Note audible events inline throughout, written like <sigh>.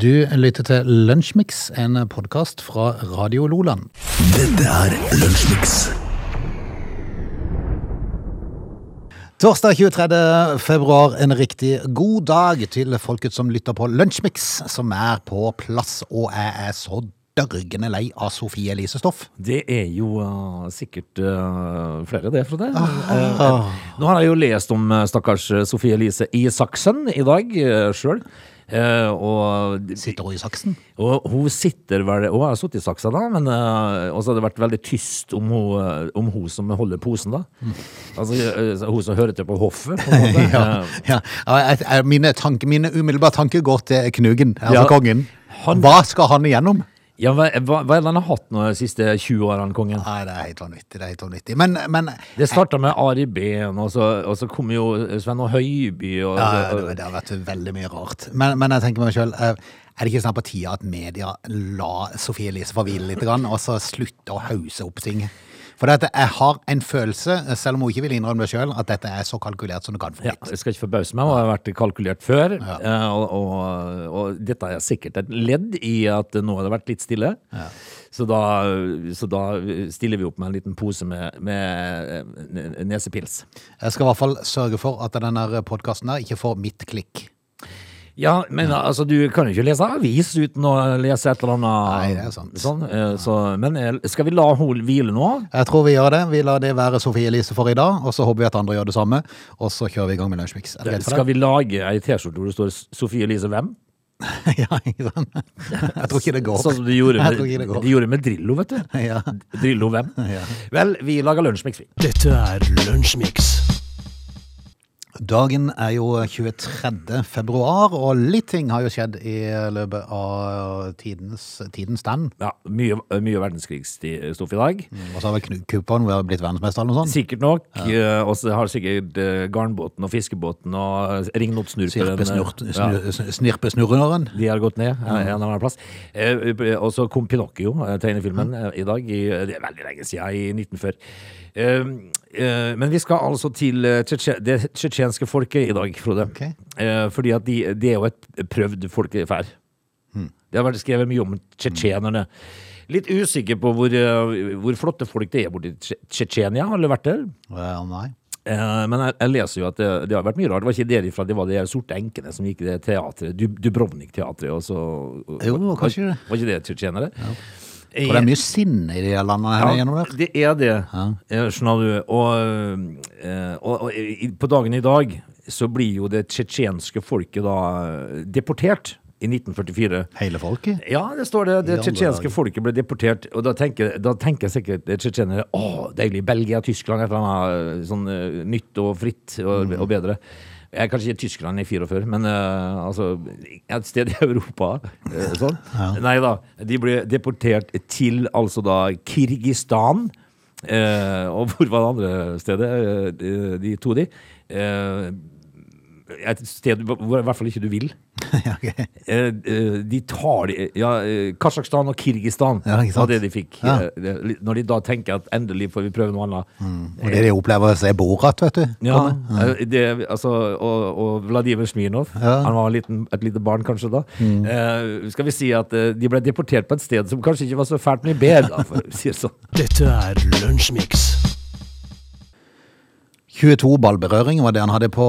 Du lytter til Lunsjmix, en podkast fra Radio Loland. Dette er Lunsjmix. Torsdag 23. februar, en riktig god dag til folket som lytter på Lunsjmix, som er på plass, og jeg er så dørgende lei av Sofie Elise Stoff. Det er jo uh, sikkert uh, flere, det, Frode. Uh, nå har jeg jo lest om uh, stakkars Sofie Elise Isaksen i dag uh, sjøl. Og, Sitter hun i saksen? og hun sitter vel Hun har sittet i saksa, da, men uh, også har det vært veldig tyst om hun, uh, om hun som holder posen, da. Altså uh, hun som hører til på hoffet. På en <laughs> måte. Ja, Uh, ja. Mine, tanke, mine umiddelbare tanker går til Knugen, altså Ja. kongen. Han- Hva skal han igjennom? Ja, hva, hva, hva er det han har hatt nå de siste 20 årene, kongen? Nei, det er helt vanvittig. Det er helt vanvittig. Men, men Det starta med Ari Behn, og og så kom jo Sven og Høiby. Og, Ja, og, det, det har vært veldig mye rart. Men, men jeg tenker meg selv, eh, er det ikke snart på tide at media la Sofie Elise få hvile litt, og så slutte å hause opp ting? For at jeg har en følelse, selv om hun ikke vil innrømme det selv, at dette er så kalkulert som det kan få Ja, jeg skal ikke forbause meg, hun har vært kalkulert før. Ja. Og, og, og dette er sikkert et ledd i at nå har det vært litt stille. Så, da, så da stiller vi opp med en liten pose med, med eh, nesepils. Jeg skal i hvert fall sørge for at denne podcasten ikke får mitt klikk. Ja, men altså, du kan jo ikke lese avis uten å lese et eller annet. Nei, det er sant. Sånn, eh, så, men eh, skal vi la hun hvile nå? Jeg tror vi gjør det. Vi lar det være Sofie Elise for i dag, og så håper vi at andre gjør det samme. Og så kjører vi i gang med Lunsjmix. Skal vi lage ei T-skjorte hvor det står Sofie Elise hvem? <laughs> ja, ikke sant? Jeg tror ikke det går. Sånn som de gjorde <laughs> med, tror ikke det går. de gjorde med Drillo, vet du. <laughs> Ja. Drillo hvem? Vel, vi lager lunsjmix, vi. Dette er Lunsjmix. Dagen er jo 23. februar, og litt ting har jo skjedd i løpet av tidens, tidens stand. Ja, mye, mye verdenskrigsstoff i dag. Og så har vel Knu- Kuppern blitt verdensmester eller noe sånt. Sikkert nok. Ja. Og så har sikkert eh, garnbåten og fiskebåten og ringnottsnurperen Snirpesnurreren. ja. De har gått ned eh, en eller annen plass. Eh, Og så kom Pinocchio, eh, tegnefilmen, mm. i dag. I, det er veldig lenge siden, i 1940. Eh, Men vi skal altså til eh, det tsjetsjenske folket i dag, Frode. Ok. Eh, Fordi at de, det er jo et prøvd folkeferd. Det har vært skrevet mye om tsjetsjenerne. Litt usikker på hvor, hvor flotte folk det er borti Tsje- Tsjetsjenia. Har du vært der? Well, nei. Men jeg, jeg leser jo at det, det har vært mye rart. Det var ikke derifra, det var de sorte enkene som gikk i det teatret. Dubrovnik-teatret. Jo, kanskje det. Var ikke det tsjetsjenere? For det er mye sinne i de landene her gjennom der. det er det, eh, skjønner du. Og, eh, og, og på dagen i dag så blir jo det tsjetsjenske folket da eh, deportert i 1944. Hele folket. Ja, det står det. Det tsjetsjenske folket ble deportert. Og da tenker, da tenker sikkert tsjetsjenere å, deilig, Belgia, Tyskland, et eller annet sånn nytt og fritt og, Mm. og bedre. Jeg kanskje ikke Tyskland i 44, men uh, altså et sted i Europa. Uh, sånn. Nei da. De ble deportert til altså da Kirgistan. Uh, og hvor var det andre stedet? de, de to de. Et sted hvor i hvert fall ikke du vil. <laughs> Ja, ok. Eh, eh, de tar ja, eh, Kasjokstan og Kirgistan Ja, ikke sant? var det de fikk. Ja. Når de da tenker at endelig får vi prøve noe annet. Og det de opplever, er Borat, vet du. Ja, det, altså, og, og Vladimir Smirnov, Ja. han var en liten, et lite barn kanskje da. Eh, skal vi si at de ble deportert på et sted som kanskje ikke var så fælt mye bedre, for å si det sånn. Dette er Lunsjmix. 22 ballberøring var det han hadde på,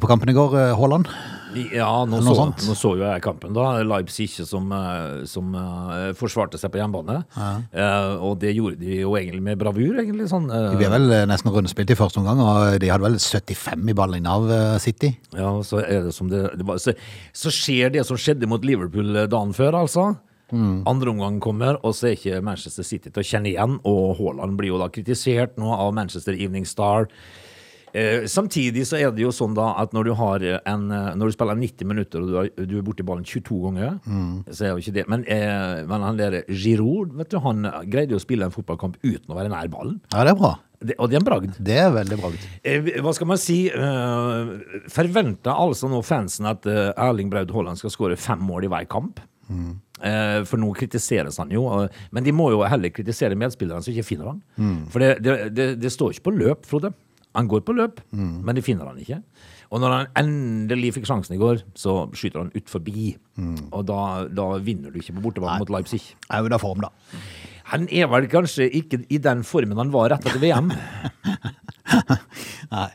på kampen i går, eh, Haaland. Ja, nå så, nå så jo jeg kampen, da. Leipzig som, eh, som uh, forsvarte seg på hjemmebane. Eh, og det gjorde de jo egentlig med bravur, egentlig. Sånn, uh, De ble vel nesten rundspilt i første omgang, og de hadde vel 75 i ballen av City. Ja, så er det som det, det var, så, så skjer det som skjedde mot Liverpool dagen før, altså. Andre omgang kommer, og så er ikke Manchester City til å kjenne igjen. Og Haaland blir jo da kritisert nå av Manchester Evening Star. Eh, samtidig så er det jo sånn da at når du har en eh, Når du spiller 90 minutter og du, har, du er borti ballen 22 ganger, så er jo ikke det Men, eh, men han der Giroud, vet du, han greide jo å spille en fotballkamp uten å være nær ballen. Ja, det er bra. Det, og det er en bragd. Det er veldig bra. Eh, Hva skal man si? Eh, forventer altså nå fansen at eh, Erling Braut Haaland skal skåre fem mål i hver kamp? Eh, for nå kritiseres han jo, men de må jo heller kritisere medspillerne som ikke finner han. For det, det, det, det står ikke på løp, Frode. Han går på løp, Mm. men de finner han ikke. Og når han endelig fikk sjansen i går, så skyter han ut forbi. Mm. Og da, da vinner du ikke på bortebane mot Leipzig. Er jo da form, da. Han er vel kanskje ikke i den formen han var rett etter VM. <laughs> Nei.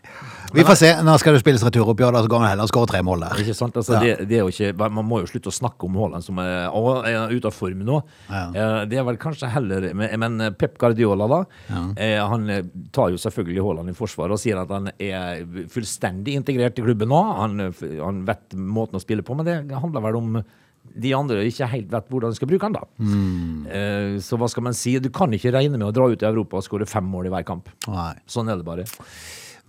Vi får se. Nå skal det spilles returoppgjør, da, så går han heller og skårer tre mål der. Ikke sant? Altså, Ja. det, det er jo ikke, man må jo slutte å snakke om Haaland som er, er ute av form nå. Ja. Eh, Det er vel kanskje heller Men, Pep Guardiola, da, Ja. han eh, tar jo selvfølgelig Haaland i forsvar og sier at han er fullstendig integrert i klubben nå. Han, eh, han vet måten å spille på, men det handler vel om de andre ikke helt vet hvordan de skal bruke han, da. Eh, Så hva skal man si? Du kan ikke regne med å dra ut i Europa og skåre fem mål i hver kamp. Nei. Sånn er det bare.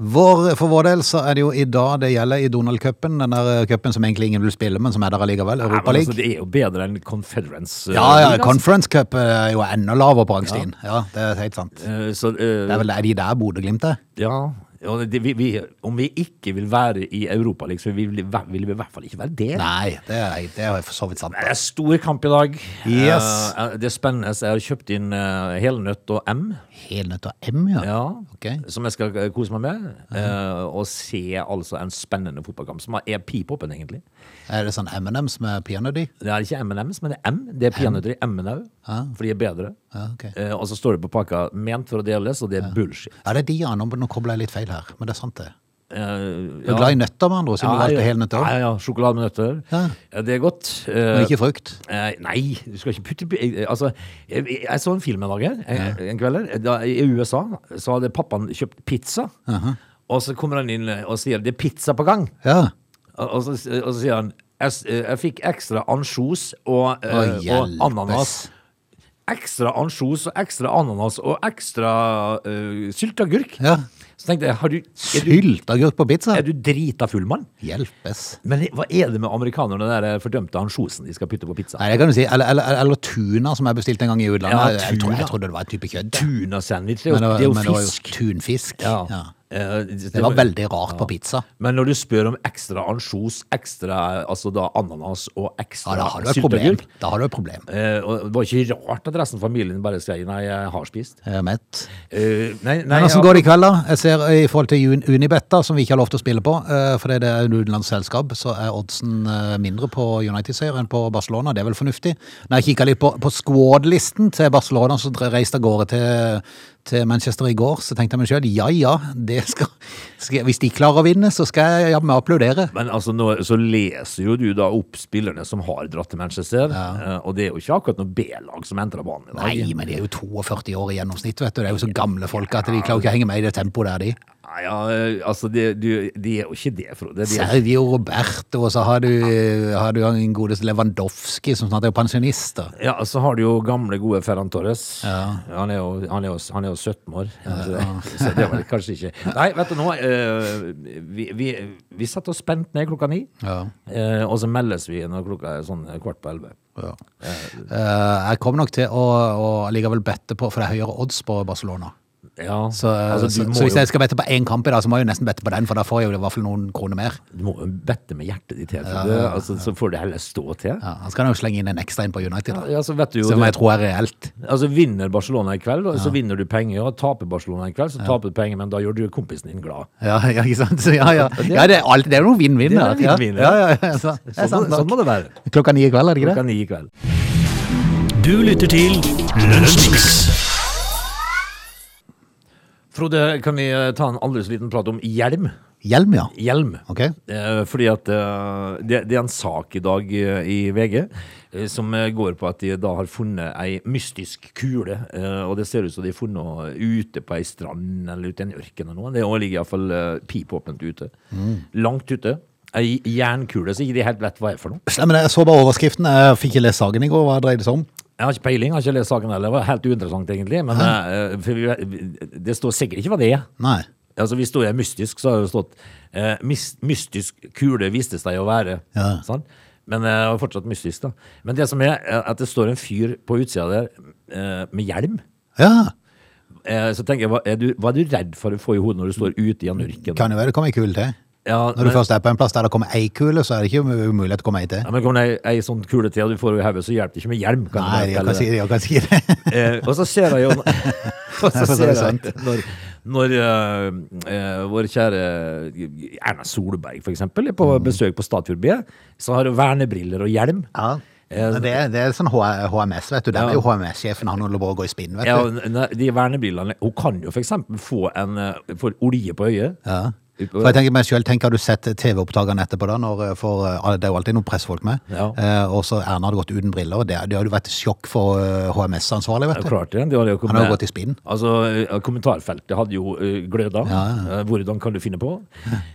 Vår, for vår del så er det jo i dag det gjelder i Donald-cupen. Den der cupen som egentlig ingen vil spille, men som er der allikevel. Europa League. Europa altså, det er jo bedre enn Conference. eh, Ja, ja, altså. Conference Cup er jo enda lavere på rangstien. Ja, det er helt sant. Uh, Så, uh, Det er vel de der Bodø-Glimt er? Ja, det, vi, vi, om vi ikke vil være i Europa, liksom, vi vil, vil vi i hvert fall ikke være det. Nei, det er, det er for så vidt sant. Det er stor kamp i dag. Yes. Uh, det er spennende. Jeg har kjøpt inn uh, helnøtt og M, Helnøtt og M, ja. ja, okay. som jeg skal kose meg med. eh, og se altså en spennende fotballkamp, som er pip-open, egentlig. Er det sånn M&M's med peanøtt i? Det er ikke M&M's, men det er M. Det er peanøtter i M-en òg, for de er bedre. Ja, ok. Eh, og så står det på pakka 'ment for å deles', og det er bullshit. Ja, det er de, ja. Nå, nå kobler jeg litt feil her, men det er sant det. Eh, Du er glad i nøtter, med andre ord, siden du valgte Ja, ja, sjokolade med nøtter. Ja. Ja, det er godt. Eh, Men ikke frukt. eh, nei, du skal ikke putte eh, Altså, jeg, jeg så en film en dag her, en, en kveld. her. Da, I USA så hadde pappaen kjøpt pizza. Og så kommer han inn og sier 'det er pizza på gang'. Ja. Og, og, så, og så sier han jeg, s- jeg fikk ekstra ansjos og, eh, Å, og hjelpes. ananas. Ekstra ansjos og ekstra ananas og ekstra uh, sylteagurk. ja. Så tenkte jeg, har du, er du, Sylteagurk på pizza? er du drita full, mann? Hjelpes. Men hva er det med amerikanerne og den fordømte ansjosen de skal putte på pizza? Nei, det kan du si. Eller, eller, eller tuna, som jeg bestilte en gang i utlandet. Ja, jeg, trodde, tuna. jeg trodde det var en type kjøtt. Tuna-sandwich, det er jo, det det er jo men det var fisk. tunfisk. Ja. Ja. Eh, Det var veldig rart på pizza. Men når du spør om ekstra ansjos, ekstra altså da ananas og Ja, ekstra da har du et problem. Da har du et problem. eh, Det var ikke rart at resten av familien bare sier nei, jeg har spist. Jeg er mett. Eh, nei, nei, Men hvordan ja, går det i kveld, da? Jeg ser i forhold til Un- Unibet, da, som vi ikke har lov til å spille på, eh, fordi det er et utenlandsselskap, så er oddsen eh, mindre på United-seier enn på Barcelona. Det er vel fornuftig. Når jeg kikka litt på, på squad-listen til Barcelona, som reiste av gårde til, til Manchester i går, så tenkte jeg meg sjøl ja ja, det skal, skal, hvis de klarer å vinne, så skal jeg jammen applaudere. Men altså, nå, så leser jo du da opp spillerne som har dratt til Manchester, ja. og det er jo ikke akkurat noe B-lag som entrer banen i dag. Nei, men de er jo 42 år i gjennomsnitt, vet du. Det er jo så gamle folk at de klarer ikke å henge med i det tempoet der, de. Nei, ja, altså, de, de, de er jo ikke det, Frode. De er, Sergio Roberto, og så har du, har du en godeste Lewandowski, som snart er jo pensjonist. ja, så har du jo gamle, gode Ferran Torres. Han, er jo, han, er jo, han er jo 17 år, så, så det var det kanskje ikke. Nei, vet du nå, eh, vi, vi, vi satt oss spent ned klokka ni, Ja. eh, og så meldes vi når klokka er sånn kvart på elleve. Ja. Eh, jeg kommer nok til å, å likevel bette på, for det er høyere odds på Barcelona. Ja, Så, altså, så, så hvis jeg skal bette på én kamp i dag, så må jeg jo nesten bette på den, for da får jeg jo i hvert fall noen kroner mer. du må jo bette med hjertet ditt helt, Frode. altså, så får det heller stå til. Ja, Han skal jo slenge inn en ekstra inn på United, da. Ja, så vet du jo som jeg tror er reelt. Altså Vinner Barcelona i kveld, så vinner du penger. Og taper Barcelona i kveld, så taper du penger, men da gjør du kompisen din glad. Ja, <laughs> ja ikke sant? Så, ja, ja. <laughs> ja det, er alt, det er jo noe vinn-vinn er. Ja, vinn-vinn, ja, ja. ja, ja, så, Sånn, sånn må det være. Klokka ni i kveld, er det ikke det? Klokka ni i kveld. Du lytter til Lunsjmix. Frode, kan vi eh, ta en aldri så liten prat om hjelm? Hjelm, ja. Hjelm. Ok. Eh, Fordi at eh, det, det er en sak i dag eh, i VG eh, som eh, går på at de da har funnet ei mystisk kule. eh, Og det ser ut som de har funnet ute på ei strand eller ute i en ørken eller noe. Det ligger iallfall uh, pipåpent ute. Langt ute. Ei jernkule så ikke de helt vet hva er for noe. Nei, men Jeg så bare overskriften. Jeg fikk ikke lest saken i går. Hva dreide det seg om? Jeg har ikke peiling, har ikke lest saken heller. Det var helt uinteressant, egentlig. Men uh, det står sikkert ikke hva det er. Nei. Altså Hvis det er mystisk, så har det stått uh, 'Mystisk kule viste seg å være'. Ja. Sant? Men eh, det er fortsatt mystisk, da. Men det som er, er at det står en fyr på utsida der uh, med hjelm. Ja. Uh, så tenker jeg, hva er, du, hva er du redd for å få i hodet når du står ute i en ørken? Kan jo være det kommer ei kule til. Ja, Når du men, først er på en plass der det kommer ei kule, så er det ikke umulig å komme ei til. ja, men kommer det ei, ei sånn kule til, og du får i hodet, så hjelper det ikke med hjelm. Kan Nei, jeg kan si, det. jeg kan si det. Eh, og så ser jeg jo <laughs> <laughs> så ser er jeg når, når uh, vår kjære Erna Solberg, for eksempel, er på Mm. besøk på Statfjord B, så har hun vernebriller og hjelm. Ja. Eh, Det, det er sånn HMS, vet du. Der Ja. er jo HMS-sjefen, han holder på å gå i spinn, vet du. Ja, de vernebrillene Hun kan jo for eksempel få en få olje på øyet. Ja. For jeg tenker meg selv, tenk har du sett TV-opptakene etterpå da, når, eh, for eh, det er jo alltid noen pressfolk med, Ja. eh, og så Erna hadde gått uten briller, og det, det hadde jo vært sjokk for eh, HMS-ansvarlig, vet du. klart det. De hadde jo Han hadde gått i spinn. Altså, eh, Kommentarfeltet hadde jo gløda. Ja, ja. Hvordan kan du finne på?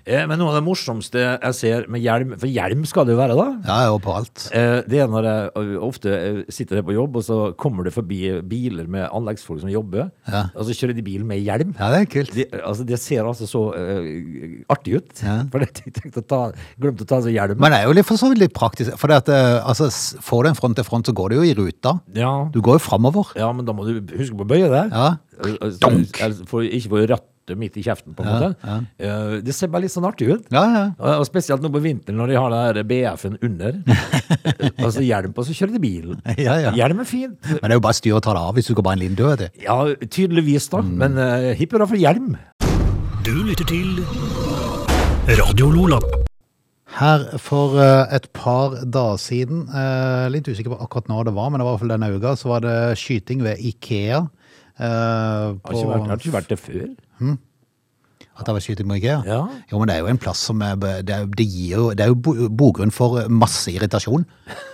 Eh, Men noe av det morsomste jeg ser med hjelm For hjelm skal det jo være, da. Ja, og på alt. Eh, Det er når jeg eh, ofte eh, sitter her på jobb, og så kommer det forbi biler med anleggsfolk som jobber, Ja. og så kjører de bil med hjelm. Ja, det er kult. De, altså, de ser altså så eh, artig ut. Ja. <laughs> For jeg tenkte å ta, glemte å ta seg hjelm. Men det er jo litt for så vidt litt praktisk, for det at, eh, altså, får du en front til front, så går det jo i ruta. Ja. Du går jo fremover. ja, men da må du huske på å bøye deg. Ja. Eh, eh, så- Donk. For ikke få rattet midt i kjeften, på en Ja, måte. Ja. Det ser bare litt sånn artig ut. Ja, ja. Og spesielt nå på vinteren når de har den BF-en under. <laughs> altså hjelm på, så kjører de bilen. <laughs> Ja, ja. Hjelm er fint. Men det er jo bare styr å ta det av hvis du går bare en liten dør. Ja, tydeligvis da. Men uh, hipp hurra for hjelm. Du lytter til Radio Lola. Her for eh, et par dager siden, eh, litt usikker på akkurat når det var, men det var i hvert fall denne uka, så var det skyting ved Ikea. På... Har ikke vært, har ikke vært det før. At det var skyting på Ikea? Ja. Jo, men det er jo en plass som er, det, er, det jo, det er jo bo- bogrunn for masse irritasjon.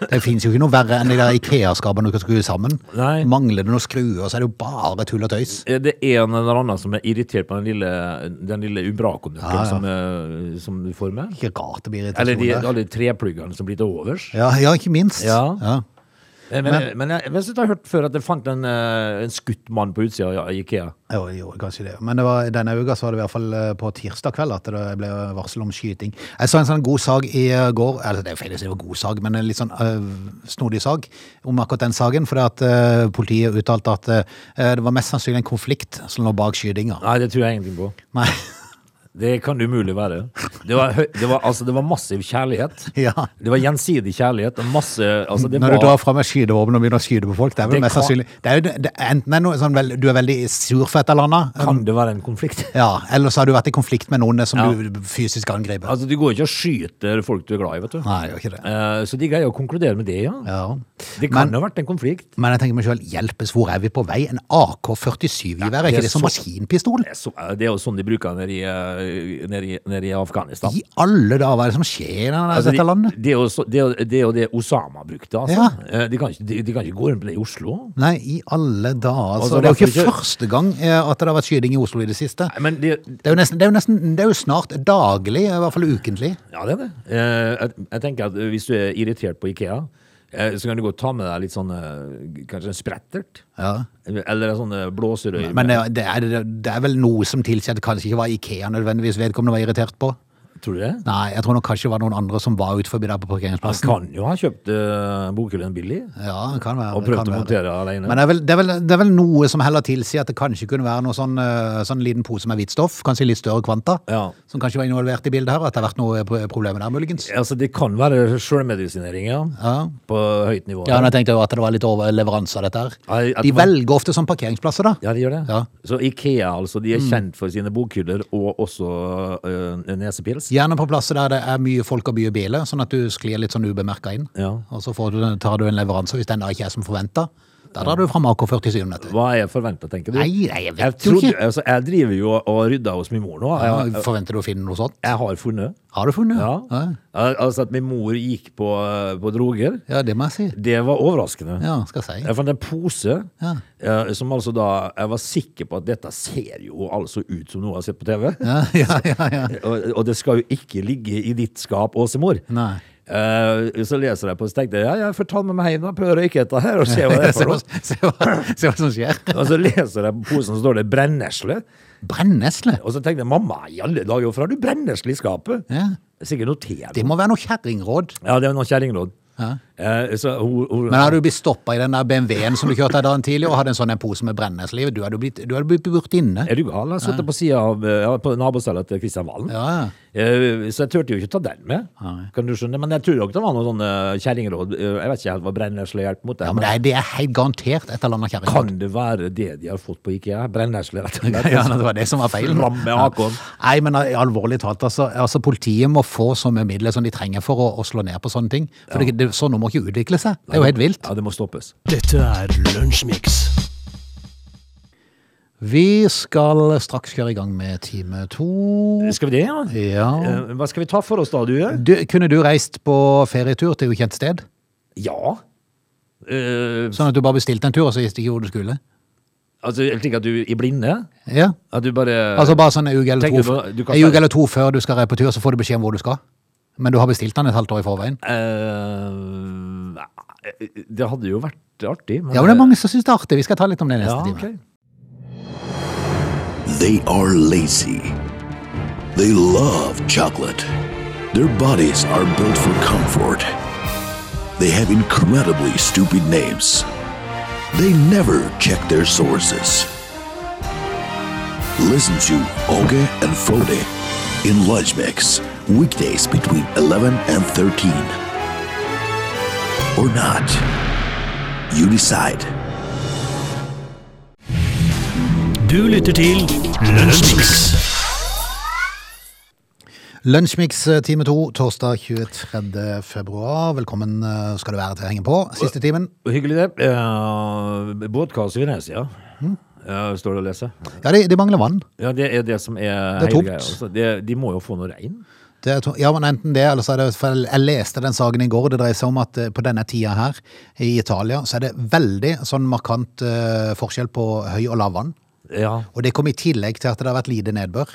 Det finnes jo ikke noe verre enn de der Ikea-skapene du kan skru sammen. Nei. Mangler det noen skruer, så er det jo bare tull og tøys. Er Det en eller annen som er irritert på den lille, den lille Umbraco-nøkkelen Ja, ja. som, eh, som du får med. Ikke rart det blir Eller de, irritasjon alle trepluggene som blir til overs. Ja, ja, ikke minst. Ja. Ja. Eh, Men, men, jeg, men jeg har hørt før at jeg fant en, eh, en skutt mann på utsida av Ikea. Jo, jo, kanskje det. Men det var, denne uka så var det i hvert fall eh, på tirsdag kveld at det ble varsel om skyting. Jeg så en sånn god sag i går, eller det er feil å si det var god sag, men en litt sånn øh, snodig sag om akkurat den saken, fordi at øh, politiet uttalte at øh, det var mest sannsynlig en konflikt som lå bak skytinga. Nei, det tror jeg ingenting på. Nei, <laughs> Det kan det umulig være. Det var, det var, altså, det var massiv kjærlighet. ja. Det var gjensidig kjærlighet masse altså, det Når du drar fram et skytevåpen og begynner å skyte på folk, det er vel Det mest sannsynlig Enten er noe sånn vel, du er veldig sur for et eller annet, Kan det være en konflikt? ja, eller så har du vært i konflikt med noen som Ja. du fysisk angriper. Altså, Du går ikke og skyter folk du er glad i, vet du. Nei, gjør ikke det. Uh, så de greier å konkludere med det, ja. Ja. Det kan Men- ha vært en konflikt. Men jeg tenker meg selv, hjelpes, hvor er vi på vei? En AK-47-gevær, er ikke det som maskinpistol? Det er, så, det er jo sånn de bruker den i, eh, nede i, nede i Afghanistan. I alle dager, hva er det som skjer i Altså, dette landet? det, er jo det, er det er det Osama brukte, altså. Ja. Eh, De, kan ikke, de, de kan ikke gå rundt med det i Oslo. Nei, i alle dager. Altså, Altså, det er jo ikke ikke- første gang eh, at det har vært skyting i Oslo i det siste. Nei, Men det, er nesten, det er jo nesten, det er jo snart daglig, i hvert fall ukentlig. ja, det er det. Eh, Jeg, jeg tenker at hvis du er irritert på Ikea, eh, så kan du godt ta med deg litt sånn eh, Kanskje en sprettert? Ja. Eller sånn eh, blåserøy. Men det, det, er, det er vel noe som tilsier at det kanskje ikke var Ikea nødvendigvis vedkommende var irritert på? Tror du det? Nei, jeg tror nok kanskje det var noen andre som var ute forbi der på Han parkeringsplassen. kan jo ha kjøpt uh, bokhyllen billig Ja, det kan være. og det prøvd å montere montere alene. Men det er, vel, det, er vel, det er vel noe som heller tilsier at det kanskje kunne være noe sånn, eh, sånn liten pose med hvitt stoff, kanskje litt større kvanta, Ja. som kanskje var involvert i bildet her, at det har vært noe problem problemer der, muligens. Altså, det kan være sjølmedisinering, ja. Ja. På høyt nivå. Ja, men jeg tenkte jo at det var litt overleveranse av dette her. De det velger ofte sånn parkeringsplasser, da. Ja, de gjør det. Ja. Så Ikea, altså, de er kjent for sine bokhyller og også øh, nesepils. Gjerne på plasser der det er mye folk og mye biler, sånn at du sklir litt sånn ubemerka inn. Ja. Og så får du, tar du en leveranse, hvis den da ikke er som forventa. Da drar du fram AK-47, vet du. Hva er forventa, tenker du? Nei, nei, jeg vet jeg, jo trodde, ikke. altså, jeg driver jo og rydder hos min mor nå. Ja, Forventer du å finne noe sånt? jeg har funnet. Har du funnet? Ja. Ja, Altså at min mor gikk på, på droger, ja det må jeg si. det var overraskende. Ja, skal jeg si. Jeg fant en pose Ja. eh, som altså da Jeg var sikker på at dette ser jo altså ut som noe jeg har sett på TV. Ja, ja, ja, ja. <laughs> Og, og det skal jo ikke ligge i ditt skap, Åsemor. Nei. Eh, så leser jeg på og tenkte ja, jeg får ta med meg hjem og prøve å røyke dette her og se hva det er for <laughs> noe. se, hva, se hva som skjer. Og så leser jeg på posen, så står det brennesle. Brennesle? Og så tenkte jeg mamma, i alle dager, hvorfor har du brennesle i skapet? Ja. Er sikkert noe te. Det må være noe kjerringråd. Ja, det er noe kjerringråd. Ja. Eh, så hun, hun, Men hadde du blitt stoppa i den der BMW-en som du kjørte her dagen tidlig, og hadde en sånn en pose med brennesliv, du hadde blitt, du hadde blitt burt inne. Er du gal? Jeg sittet på sida av eh, ja, på nabostellet til Kristian Valen. Ja, ja. Eh, Så jeg turte jo ikke ta den med. Kan du skjønne? Men jeg tror nok det var noen sånne kjerringråd. Eh, Jeg vet ikke helt hva brennesle hjelper mot det. ja, men det er, det er helt garantert et eller annet kjerringråd. Kan det være det de har fått på IKEA? Brennesle, rett og slett. Ja, det var det som var feil. Ramme Hakon. Nei, men alvorlig talt, altså, altså politiet må få så mye midler som de trenger for å, å slå ned på sånne ting. For det, det, sånn må ikke utvikle seg. Det er jo helt vilt. Ja, det må stoppes. Dette er Lunsjmix. Vi skal straks kjøre i gang med time to. Skal vi det, ja? Ja. Eh, Hva skal vi ta for oss da, du? Du, kunne du reist på ferietur til ukjent sted? Ja. Uh, Sånn at du bare bestilte en tur, og så visste ikke hvor du skulle? altså, jeg tenker at du i blinde? Ja. At du bare Altså bare sånn en uke eller to, eller før du skal reise på tur, så får du beskjed om hvor du skal. Men du har bestilt den et halvt år i forveien. Eh, Det hadde jo vært artig. Men, Ja, men det er mange som syns det er artig. Vi skal ta litt om det neste Ja, time. ok. They are lazy. They love chocolate. Their bodies are built for comfort. They have incredibly stupid names. They never check their sources. Listen to Oge and Frode in Lunch Mix, weekdays between 11 and 13. Or not. You decide. Du lytter til Lunsjmix. Lunsjmix eh, time to, torsdag 23. februar. Velkommen eh, skal du være til å henge på. Siste timen. Hyggelig det. Uh, Båtkaos i Venezia. Mm. Eh, står det å lese. Ja, de, de mangler vann. Ja, det er det som er Det er hele tomt. greia. Altså, det, de må jo få noe regn. To ja, men enten det, eller så er det for Jeg leste den saken i går. Det dreier seg om at eh, på denne tida her i Italia, så er det veldig sånn markant uh, forskjell på høy og lav vann. Ja. Og det kom i tillegg til at det har vært lite nedbør.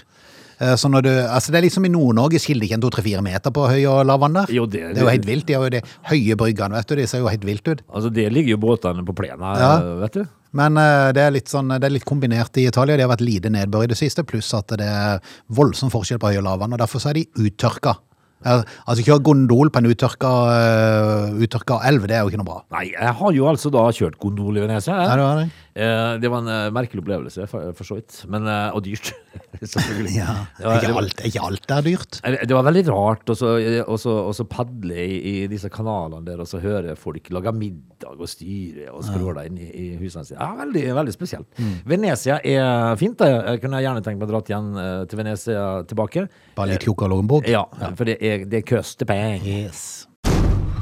Eh, Så når du, altså det er liksom I Nord-Norge skiller ikke en to-tre-fire meter på høy og lav vann der. Jo, det- det er jo helt vilt. De har jo de høye bryggene, vet du. De ser jo helt vilt ut. Altså, det ligger jo båtene på plena, Ja. vet du. Men eh, det er sånn, det er litt kombinert i Italia. Det har vært lite nedbør i det siste, pluss at det er voldsom forskjell på høy og lav vann. Og derfor er de uttørka. Altså kjøre gondol på en uttørka, eh, uttørka elv, det er jo ikke noe bra. Nei, jeg har jo altså da kjørt gondol i Venezia. Ja, det var det. Eh, det var en eh, merkelig opplevelse, for, for så vidt. Men, og dyrt, <laughs> selvfølgelig. Ja. Det var- Ikke alt, ikke alt er dyrt. Det var veldig rart å så- å så- padle i, i disse kanalene der og så høre folk lage middag og styre og skråle inn i, i husene sine. Ja, veldig, veldig spesielt. Mm. Venezia er fint. Da. Jeg kunne gjerne tenkt meg å dra igjen til Venezia tilbake. Bare litt tjukkere lommebok. Ja, for det det koster penger. Yes.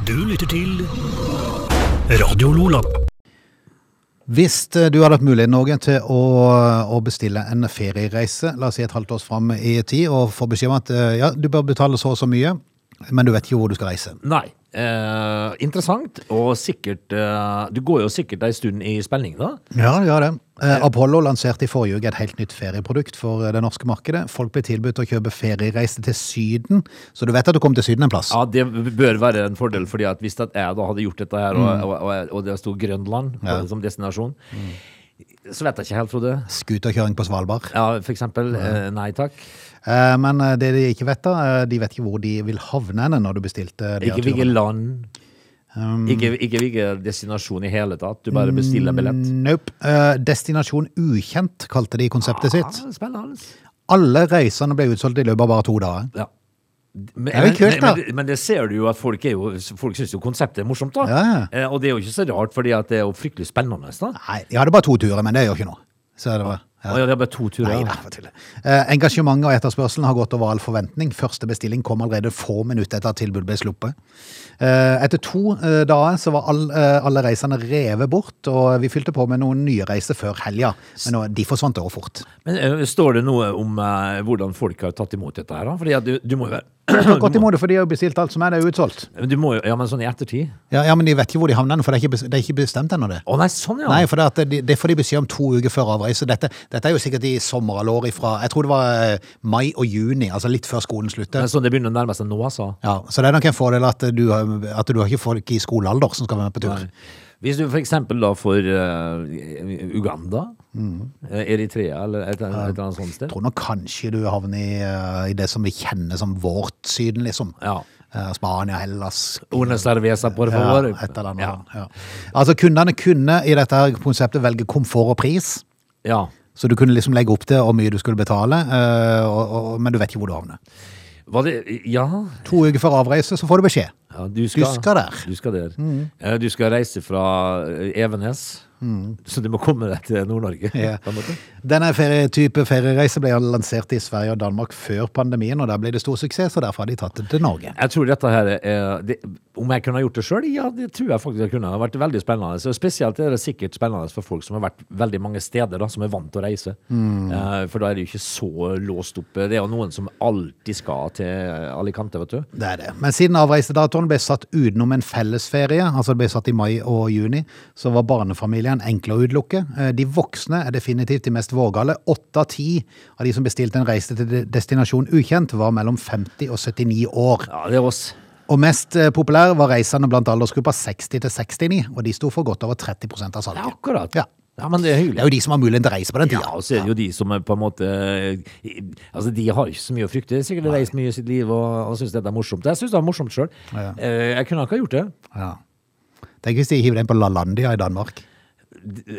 Du lytter til Radio Lola. Hvis eh, du hadde hatt mulighet Norge, til å, å bestille en feriereise, la oss si et halvt års fram i tid, og få beskjed om at eh, ja, du bør betale så og så mye, men du vet ikke hvor du skal reise. Nei. Eh, interessant, og sikkert eh, Du går jo sikkert ei stund i spenning, da. Ja, du gjør det. Eh, Apollo lanserte i forrige uke et helt nytt ferieprodukt for eh, det norske markedet. Folk ble tilbudt å kjøpe feriereise til Syden, så du vet at du kom til Syden en plass. Ja, det bør være en fordel, fordi at hvis at jeg da hadde gjort dette her, og, og, og, og det sto Grønland Ja. som destinasjon, så vet jeg ikke helt, Frode. Scooterkjøring på Svalbard. Ja, for eksempel. Ja. nei takk. Eh, Men eh, det de ikke vet, da, eh, de vet ikke hvor de vil havne når du bestilte de Ikke hvilket turene. Land. ikke ikke hvilken destinasjon i hele tatt. Du bare bestiller billett. Nope. Uh, Destinasjon ukjent kalte de konseptet sitt. Ah, spennende. Alle reisene ble utsolgt i løpet av bare to dager. Ja. Men, Det er jo kult, da. men, men, men det ser du jo at folk jo Folk syns jo konseptet er morsomt, da. Ja, ja. Eh, og det er jo ikke så rart, fordi det er jo fryktelig spennende. Da. Nei, jeg hadde bare to turer, men det gjør ikke noe. Så det var, ja. Ja, det er bare to turer. Nei, nei. Eh, engasjementet og etterspørselen har gått over all forventning. Første bestilling kom allerede få minutter etter at tilbudet ble sluppet. Eh, etter to eh, dager så var all, eh, alle reisene revet bort, og vi fylte på med noen nye reiser før helga. Men nå, de forsvant også fort. Men eh, står det noe om eh, hvordan folk har tatt imot dette her? da? Fordi du, du må jo være Godt imot det, for de har jo bestilt alt som er, det er jo utsolgt. du må jo, Ja, men sånn i ettertid? Ja, ja, men de vet ikke hvor de havner, for det er ikke, det er ikke bestemt ennå, det. Å nei, sånn ja. Nei, for det, at det, det får de beskjed om to uker før avreise. Dette, dette er jo sikkert i sommerhalvår ifra Jeg tror det var eh, mai og juni, altså litt før skolen slutter. Men sånn det begynner å nærme seg nå, altså. Ja, Så det er nok en fordel at du, at du har ikke folk i skolealder som skal være med på tur. Nei. Hvis du eksempel da får uh, Uganda, mm. Eritrea eller et, et eller annet sånt sted Jeg tror nok kanskje du havner i, uh, i det som vi kjenner som vårt Syden, liksom. Ja. Eh, Spania, Hellas Una cerveza, por favor. Ja, et eller annet. Ja. Ja. Altså, kundene kunne i dette her konseptet velge komfort og pris. ja. Så du kunne liksom legge opp til hvor mye du skulle betale, eh, og, og, men du vet ikke hvor du havner. Det Ja. To uker før avreise så får du beskjed. Ja du, skal, Du skal der. Du skal der. Mm. Du skal reise fra eh, Evenes, så du må komme deg til Nord-Norge. Ja. Denne ferie, type feriereise ble lansert i Sverige og Danmark før pandemien, og der ble det stor suksess, og derfor har de tatt det til Norge. Jeg tror dette her er det, Om jeg kunne ha gjort det sjøl? Ja, det tror jeg faktisk jeg kunne. Det har vært veldig spennende. Så spesielt er det sikkert spennende for folk som har vært veldig mange steder, da, som er vant til å reise. Mm. for da er det jo ikke så låst opp. Det er jo noen som alltid skal til Alicante, vet du. Det er det. Men siden avreisedatoen ble satt utenom en fellesferie, altså det ble satt i mai og juni, så var barnefamilien enkle å utelukke. Eh, De voksne er definitivt de mest vågale. Åtte av ti av de som bestilte en reise til de- destinasjon ukjent, var mellom 50 og 79 år. Ja, det er oss. Og mest eh, populær var reisende blant aldersgruppa 60 til 69, og de sto for godt over 30 av salget. Ja, akkurat. Ja. Ja, men det er Det er jo de som har muligheten til å reise på den Ja, og så er det jo de som på en måte Altså, de har ikke så mye å frykte. Sikkert reist mye i sitt liv og, og syns dette er morsomt. Jeg syns det er morsomt sjøl. Ja. Jeg kunne ikke ha gjort det. Ja. Tenk hvis de hiver den på LaLandia i Danmark.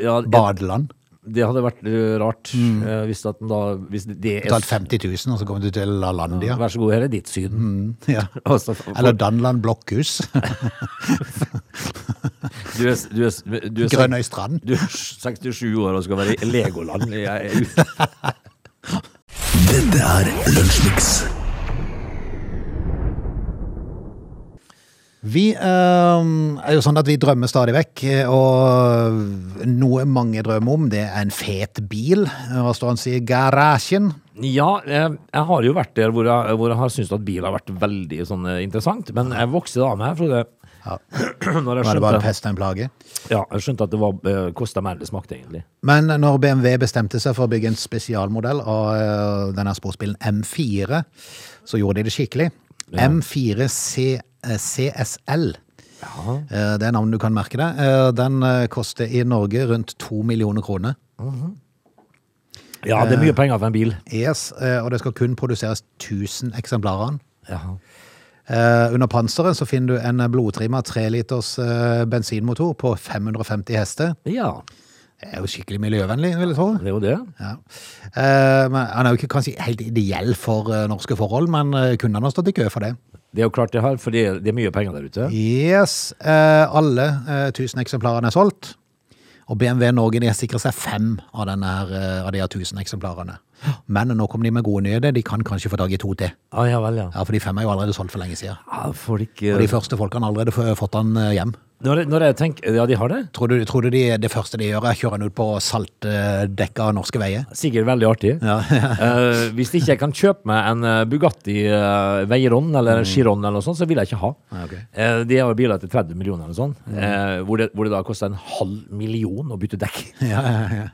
Ja, Badeland. det hadde vært eh, rart mm. hvis at den da hvis det er Betalt 50 000, og så kommer du til LaLandia. Vær så god, her er ditt syn. Ja. <laughs> Og for... Eller Danland Blokkhus. <laughs> du er, du er, du er, Grønøy strand. Du er 67 år og skal være i Legoland. Jeg er ute. <laughs> Dette er Lunsjmix. Vi øh, er jo sånn at vi drømmer stadig vekk, og noe mange drømmer om, det er en fet bil. Hva står han sier? Garasjen. Ja, jeg, jeg har jo vært der hvor jeg, hvor jeg har syntes at bil har vært veldig sånn, eh, interessant. Men jeg vokste da med, Frode. Ja. <clears throat> Når jeg Var det bare pest og en plage? ja, jeg skjønte at det var, eh, kosta mer enn det smakte, egentlig. Men når BMW bestemte seg for å bygge en spesialmodell av eh, denne sportsbilen M4, så gjorde de det skikkelig. M4 C, eh, CSL. Ja. Det er navnet du kan merke deg. Eh, Den eh, koster i Norge rundt to millioner kroner. Ja, det er mye penger for en bil. Yes, eh, og det skal kun produseres 1000 eksemplarer. av den. Ja. Eh, under panseret så finner du en blodtrimma 3 liters eh, bensinmotor på 550 hester. ja, er jo skikkelig miljøvennlig, vil jeg tro. det er jo det. Ja. Eh, men han er jo ikke kanskje helt ideell for eh, norske forhold, men eh, har stått i kø for det. Det er jo klart det har, for det, det er mye penger der ute. Yes, eh, alle eh, 1000 eksemplarene er solgt. Og BMW Norge de har seg fem av, denne eh, av de her 1000 eksemplarene. Men nå kommer de med gode nyheter. De kan kanskje få tak i to til. Ah, ja vel, ja. Ja, For de fem er jo allerede solgt for lenge siden. folk, ikke... Og de første folkene har allerede fått den eh, hjem. Når, når jeg tenker Ja, de har det. Tror du, tror du de, det første de gjør, er å kjøre den ut på saltdekka norske veier? Sikkert veldig artig. <laughs> Eh, hvis ikke jeg kan kjøpe meg en eh, Bugatti uh, Veyron eller en Chiron eller noe sånt, så vil jeg ikke ha. Ja, ok. Eh, de har biler til 30 millioner eller sånn, eh, hvor, det, hvor det da koster en halv million å bytte dekk. <laughs> Ja, ja, ja.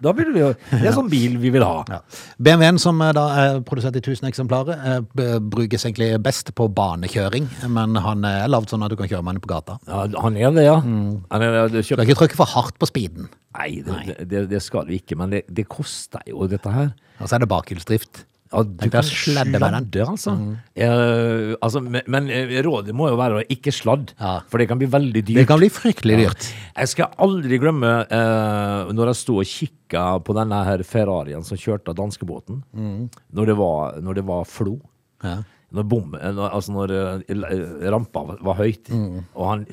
Da vil det jo Det er sånn bil vi vil ha. Ja. BMW-en som eh, da er produsert i 1000 eksemplarer, eh, brukes egentlig best på banekjøring, men han er lagd sånn at du kan kjøre med den på gata. Ja, han er det, ja. Han er, det, Du kjøpt... du kan ikke trykke for hardt på speeden. nei, det, det, det skal vi ikke, men det, det koster jo dette her. Og så er det bakhjulsdrift. Ja, du kan sladde med den. altså. Uh, altså men, men eh, rådet må jo være å ikke sladde, Ja. for det kan bli veldig dyrt. Det kan bli fryktelig dyrt. Jeg skal aldri glemme uh, når jeg sto og kikka på denne her Ferrarien som kjørte av danskebåten. Når, det var, når det var flo. Ja. Når, bom, eh, altså når uh, rampa var, høyt, og han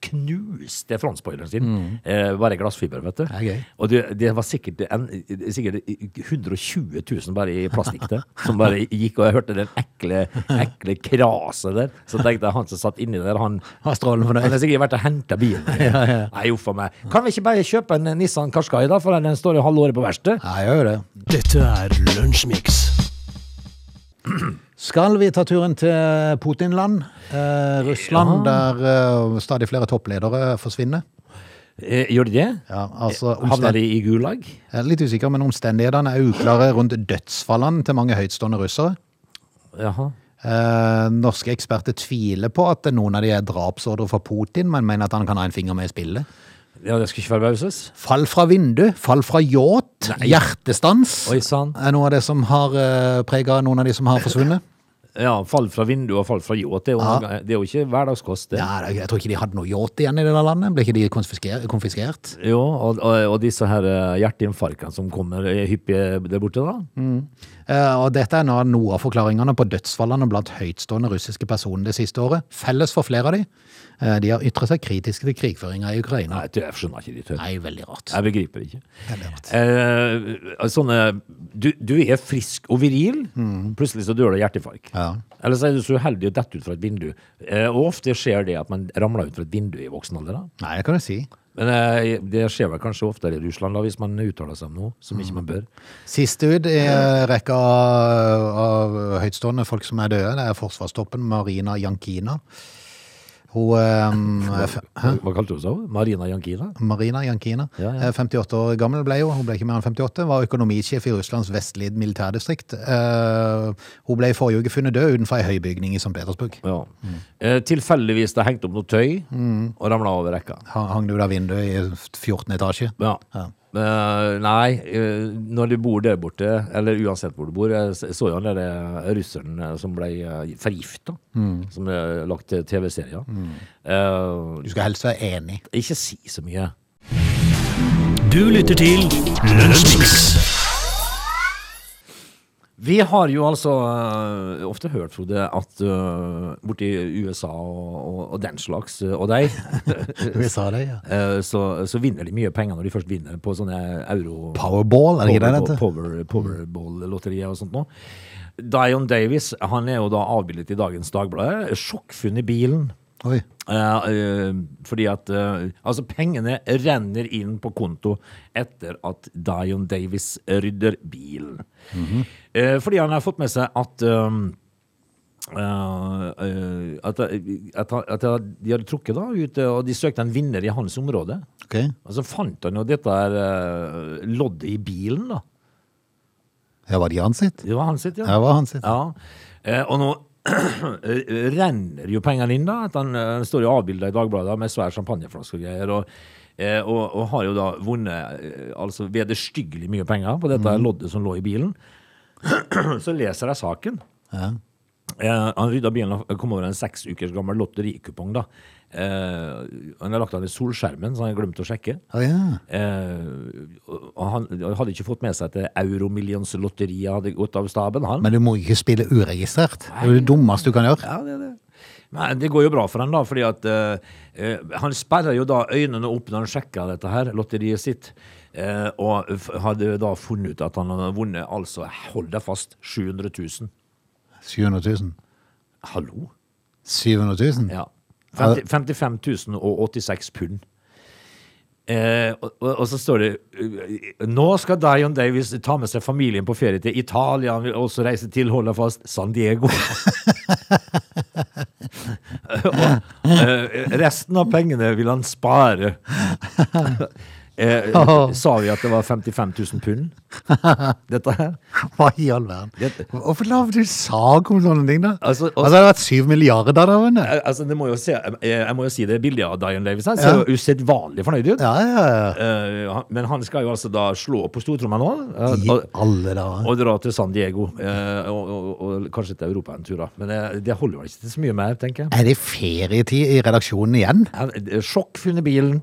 knuste frontspoileren sin. Eh, bare glassfiber, vet du. Det er. Og det, det var sikkert, en, sikkert 120 000 bare i plastikk der, som bare gikk, og jeg hørte den ekle, ekle kraset der. Så tenkte jeg han som satt inni der, han Var strålende han har sikkert vært og henta bilen. <laughs> Nei, uff a meg. Kan vi ikke bare kjøpe en Nissan Qashqai, da, for den står jo halve året på verkstedet? Ja, jeg gjør det. Dette er Lunsjmix. Skal vi ta turen til Putinland, eh, Russland, der eh, stadig flere toppledere forsvinner? Eh, gjør de det? Ja, altså, Havner de i Gulag? Jeg er litt usikker, men omstendighetene er uklare rundt dødsfallene til mange høytstående russere. Jaha. Eh, norske eksperter tviler på at noen av de er drapsordre fra Putin, men mener at han kan ha en finger med i spillet. Ja, det skal ikke forbauses. Fall fra vindu, fall fra yacht, hjertestans Oi sann. er noe av det som har uh, prega noen av de som har forsvunnet. Ja, fall fra vinduet og fall fra yacht. Det, er jo Ja. det er jo ikke hverdagskost, det. Ja, jeg tror ikke de hadde noe yacht igjen i det der landet. Ble ikke de konfisker konfiskert? Jo, og, og, og disse her eh, hjerteinfarktene som kommer hyppig hyppige der borte, da. Eh, Og dette er nå noe av forklaringene på dødsfallene blant høytstående russiske personer det siste året. Felles for flere av de. eh, De har ytret seg kritiske til krigføringa i Ukraina. Nei, det jeg skjønner ikke de tør. Nei, veldig rart. Jeg begriper ikke. Veldig rart. Eh, sånne, du, du er frisk og viril, plutselig så dør du av hjerteinfarkt. Ja. Eller så er du så uheldig å dette ut fra et vindu. Eh, og ofte skjer det at man ramler ut fra et vindu i voksen alder. da. Nei, det kan du si. Men eh, det skjer vel kanskje oftere i Russland da, hvis man uttaler seg om noe som ikke man bør. Sist ut i eh, rekka av, av høytstående folk som er døde, det er forsvarstoppen Marina Jankina. Hun eh, er Hva, hva kalte hun seg? Marina Jankina? Marina Jankina. Ja, ja. Eh, 58 år gammel ble hun, hun ble ikke mer enn 58, var økonomisjef i Russlands vestlige militærdistrikt. Uh, hun ble i forrige uke funnet død utenfor ei høybygning i St. Petersburg. Ja. Eh, tilfeldigvis det hengte opp noe tøy og ramla over rekka. Ha- Hang det ut av vinduet i 14. etasje. Ja. Ja. Eh, nei, uh, når du bor der borte, eller uansett hvor du bor Jeg så jo han der eh, russeren som ble uh, forgifta, som er lagt til TV-serier. Uh, Du skal helst være enig. ikke si så mye. Du lytter til Lunsjmix. Vi har jo altså uh, ofte hørt, Frode, at uh, borti USA og, og, og den slags, eh, og deg, USA sa det, ja. Uh, så, så vinner de mye penger når de først vinner på sånne euro... Powerball, er det ikke det det heter? Power, Powerball-lotteriet og sånt noe. Dion Davis han er jo da avbildet i dagens Dagbladet. Sjokkfunn i bilen. Oi. Eh, eh, fordi at eh, Altså, pengene renner inn på konto etter at Dion Davis rydder bilen. Eh, fordi han har fått med seg at uh, eh, at, at, at de hadde trukket da ut, og de søkte en vinner i hans område. Okay. Og så fant han jo dette her uh, loddet i bilen, da. Ja, var det han sitt? Det var han sitt, ja. Ja, han sitt. Ja, og nå <clears throat> renner jo pengene inn, da. At han, eh, han står jo avbilda i Dagbladet med svær champagneflaske og greier. Og, eh, og, og har jo da vunnet eh, altså vederstyggelig mye penger på dette loddet som lå i bilen. <clears throat> Så leser jeg saken. Ja. Han rydda bilen og kom over en seks ukers gammel lotterikupong. da. Eh, han har lagt av i solskjermen, så han har glemt å sjekke. Å ja. Eh, og han hadde ikke fått med seg at Euromillions-lotteriet hadde gått av staben, han. Men du må ikke spille uregistrert. Det er jo det dummeste du kan gjøre. Ja, det det. Men det går jo bra for han da, fordi at eh, eh, han sperra jo da øynene opp når han sjekka dette her, lotteriet sitt, eh, og hadde da funnet ut at han hadde vunnet altså, hold deg fast, 700 000. 700 000. Hallo? 700 000? Ja. 50, 55 086 pund. Eh, og, og så står det eh, Nå skal Dion Davis ta med seg familien på ferie til Italia. Han vil også reise til, holde fast, San Diego. <laughs> og eh, resten av pengene vil han spare. <laughs> Eh, <laughs> sa vi at det var 55 000 pund? <laughs> Dette her? Hva i all verden? Hvorfor lagde du sag om sånne ting, da? Altså, Altså, det hadde vært 7 milliarder der. Eh, Altså, det må se, jeg, jeg må jo si det bildet av Dian Davis. her. ser Ja. usedvanlig fornøyd ut. Ja, ja, ja. Eh, men han skal jo altså da slå på stortromma nå. eh, og, alle da. og dra til San Diego. eh, og, og, og kanskje til Europa en tur, da. Men det, det holder vel ikke til så mye mer, tenker jeg. Er det ferietid i redaksjonen igjen? Ja, eh, Sjokk funnet bilen.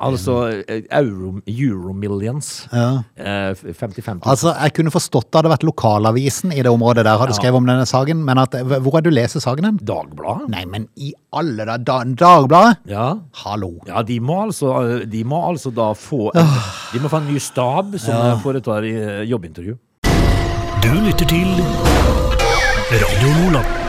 Altså eh, euro, Euromillions. Ja. 50-50. Altså, Jeg kunne forstått det hadde vært lokalavisen i det området der hadde skrevet om denne saken, men at, hvor er du leser saken hen? Dagbladet? Nei, men i alle da, da Dagbladet? Ja. Hallo. Ja, de må, altså, de må altså da få De må få en ny stab som ja. foretar eh, jobbintervju. Du lytter til Radio Nordland.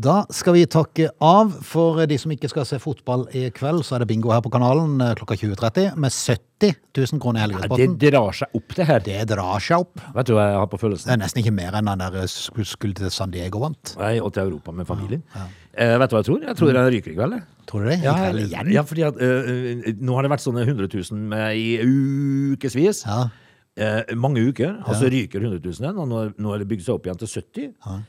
Da skal vi takke av. For de som ikke skal se fotball i kveld, så er det bingo her på kanalen eh, klokka 20.30 med 70 000 kroner i Ja, det drar seg opp, det her. Det drar seg opp. Vet du hva jeg har på følelsen? Det er nesten ikke mer enn den der eh, skulle til San Diego vant. Nei, og til Europa med familien. Eh, vet du hva jeg tror? Jeg tror jeg ryker i kveld. Tror du det? I Ja, kveld igjen? ja, fordi at eh, eh, nå har det vært sånne 100 000 med, i ukevis. Ja. Eh, mange uker. Og så ryker 100 000 igjen, og nå, nå er det bygd seg opp igjen til 70. Eh,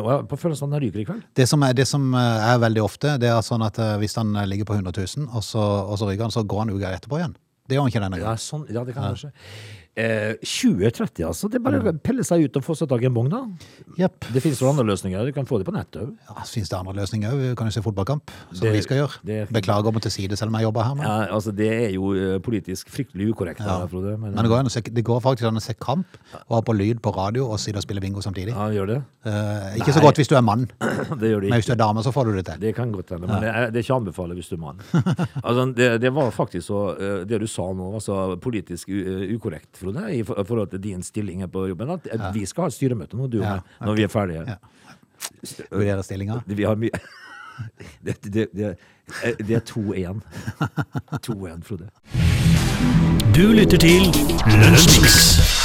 og jeg på følelsen at den ryker i kveld. Det som, er, det som eh, er veldig ofte, det er sånn at eh, hvis han eh, ligger på 100 000, og så, og så ryker han, så går han uka etterpå igjen. Det gjør han ikke denne Ja, gangen. sånn, ja det kan kanskje. Eh, 2030, altså. Det er bare å pelle seg ut og få seg tak i en bong, da. Yep. Det finnes jo andre løsninger. Du kan få det på nettet òg. Ja, finnes det andre løsninger òg? Kan jo se fotballkamp, som Det- vi skal gjøre. det- Beklager om å si det, selv om jeg jobber her. Men, Ja, altså, det er jo eh, politisk fryktelig ukorrekt, da, Frode. Men, men det, går se, det går faktisk an å se kamp og ha på lyd på radio og sitte og spille bingo samtidig. ja, gjør det. Eh, ikke så godt hvis du er mann, <clears throat> Det gjør det men hvis du er dame, så får du det til. Det kan godt hende, men det er, ikke anbefalt hvis du er mann. <laughs> altså, det, det var faktisk så eh, Det du sa nå, var så politisk eh, ukorrekt, Frode, i forhold til din stilling her på jobben. At ja. vi skal ha styremøte nå, du og Ja, meg, når vi er ferdige. Ja. Vurdere stillinga. Vi har mye <laughs> det, det, det, det er 2-1. 2-1, <laughs> Frode. Du lytter til Lunsjmix.